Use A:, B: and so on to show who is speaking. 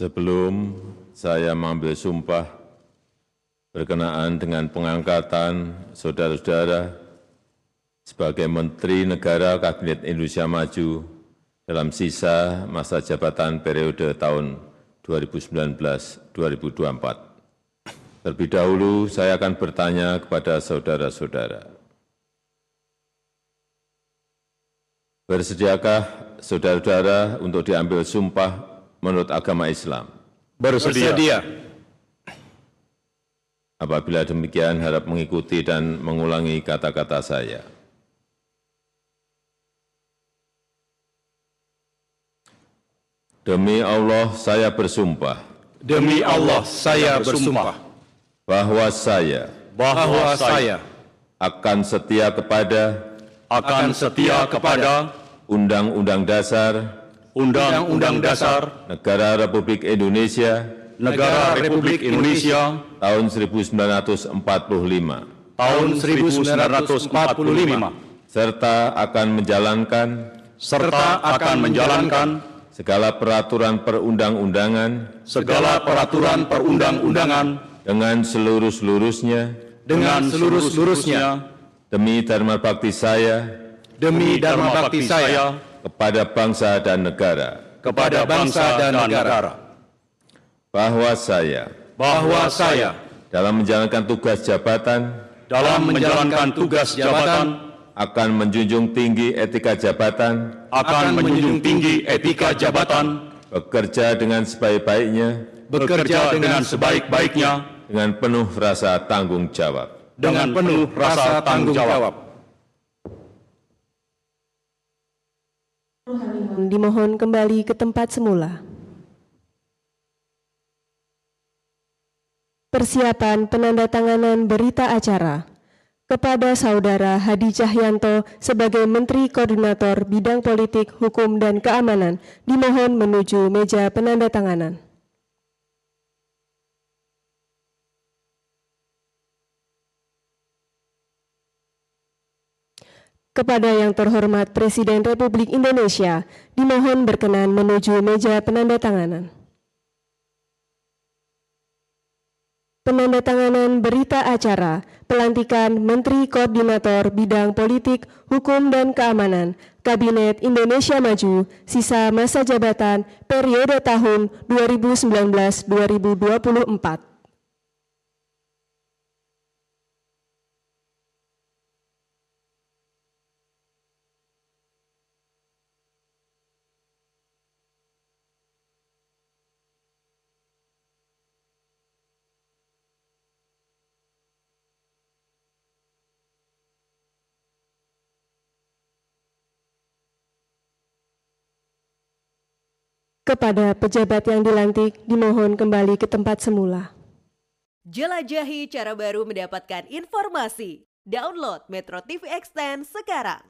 A: Sebelum saya mengambil sumpah berkenaan dengan pengangkatan saudara-saudara sebagai Menteri Negara Kabinet Indonesia Maju dalam sisa masa jabatan periode tahun 2019-2024. Terlebih dahulu saya akan bertanya kepada saudara-saudara. Bersediakah saudara-saudara untuk diambil sumpah menurut agama Islam?
B: Bersedia.
A: Apabila demikian, harap mengikuti dan mengulangi kata-kata saya. Demi Allah, saya bersumpah
B: Demi Allah saya bersumpah
A: bahwa saya
B: bahwa saya
A: akan setia kepada
B: akan setia kepada
A: Undang-Undang Dasar
B: Undang-Undang Dasar
A: Negara Republik Indonesia
B: Negara Republik Indonesia
A: tahun 1945
B: tahun 1945
A: serta akan menjalankan
B: serta akan menjalankan
A: segala peraturan perundang-undangan
B: segala peraturan perundang-undangan
A: dengan seluruh-seluruhnya
B: dengan seluruh-seluruhnya.
A: demi dharma bakti saya
B: demi dharma bakti saya
A: kepada bangsa dan negara
B: kepada bangsa dan negara
A: bahwa saya
B: bahwa saya
A: dalam menjalankan tugas jabatan
B: dalam menjalankan tugas jabatan
A: akan menjunjung tinggi etika jabatan,
B: akan menjunjung tinggi etika jabatan,
A: bekerja dengan sebaik-baiknya,
B: bekerja dengan sebaik-baiknya,
A: dengan penuh rasa tanggung jawab.
B: dengan penuh rasa tanggung jawab.
C: Dimohon kembali ke tempat semula. Persiapan penandatanganan berita acara kepada Saudara Hadi Cahyanto sebagai Menteri Koordinator Bidang Politik, Hukum, dan Keamanan dimohon menuju meja penandatanganan. Kepada yang terhormat Presiden Republik Indonesia, dimohon berkenan menuju meja penandatanganan. Penandatanganan berita acara pelantikan Menteri Koordinator Bidang Politik, Hukum, dan Keamanan Kabinet Indonesia Maju sisa masa jabatan periode tahun 2019-2024. Kepada pejabat yang dilantik, dimohon kembali ke tempat semula.
D: Jelajahi cara baru mendapatkan informasi. Download Metro TV Extend sekarang.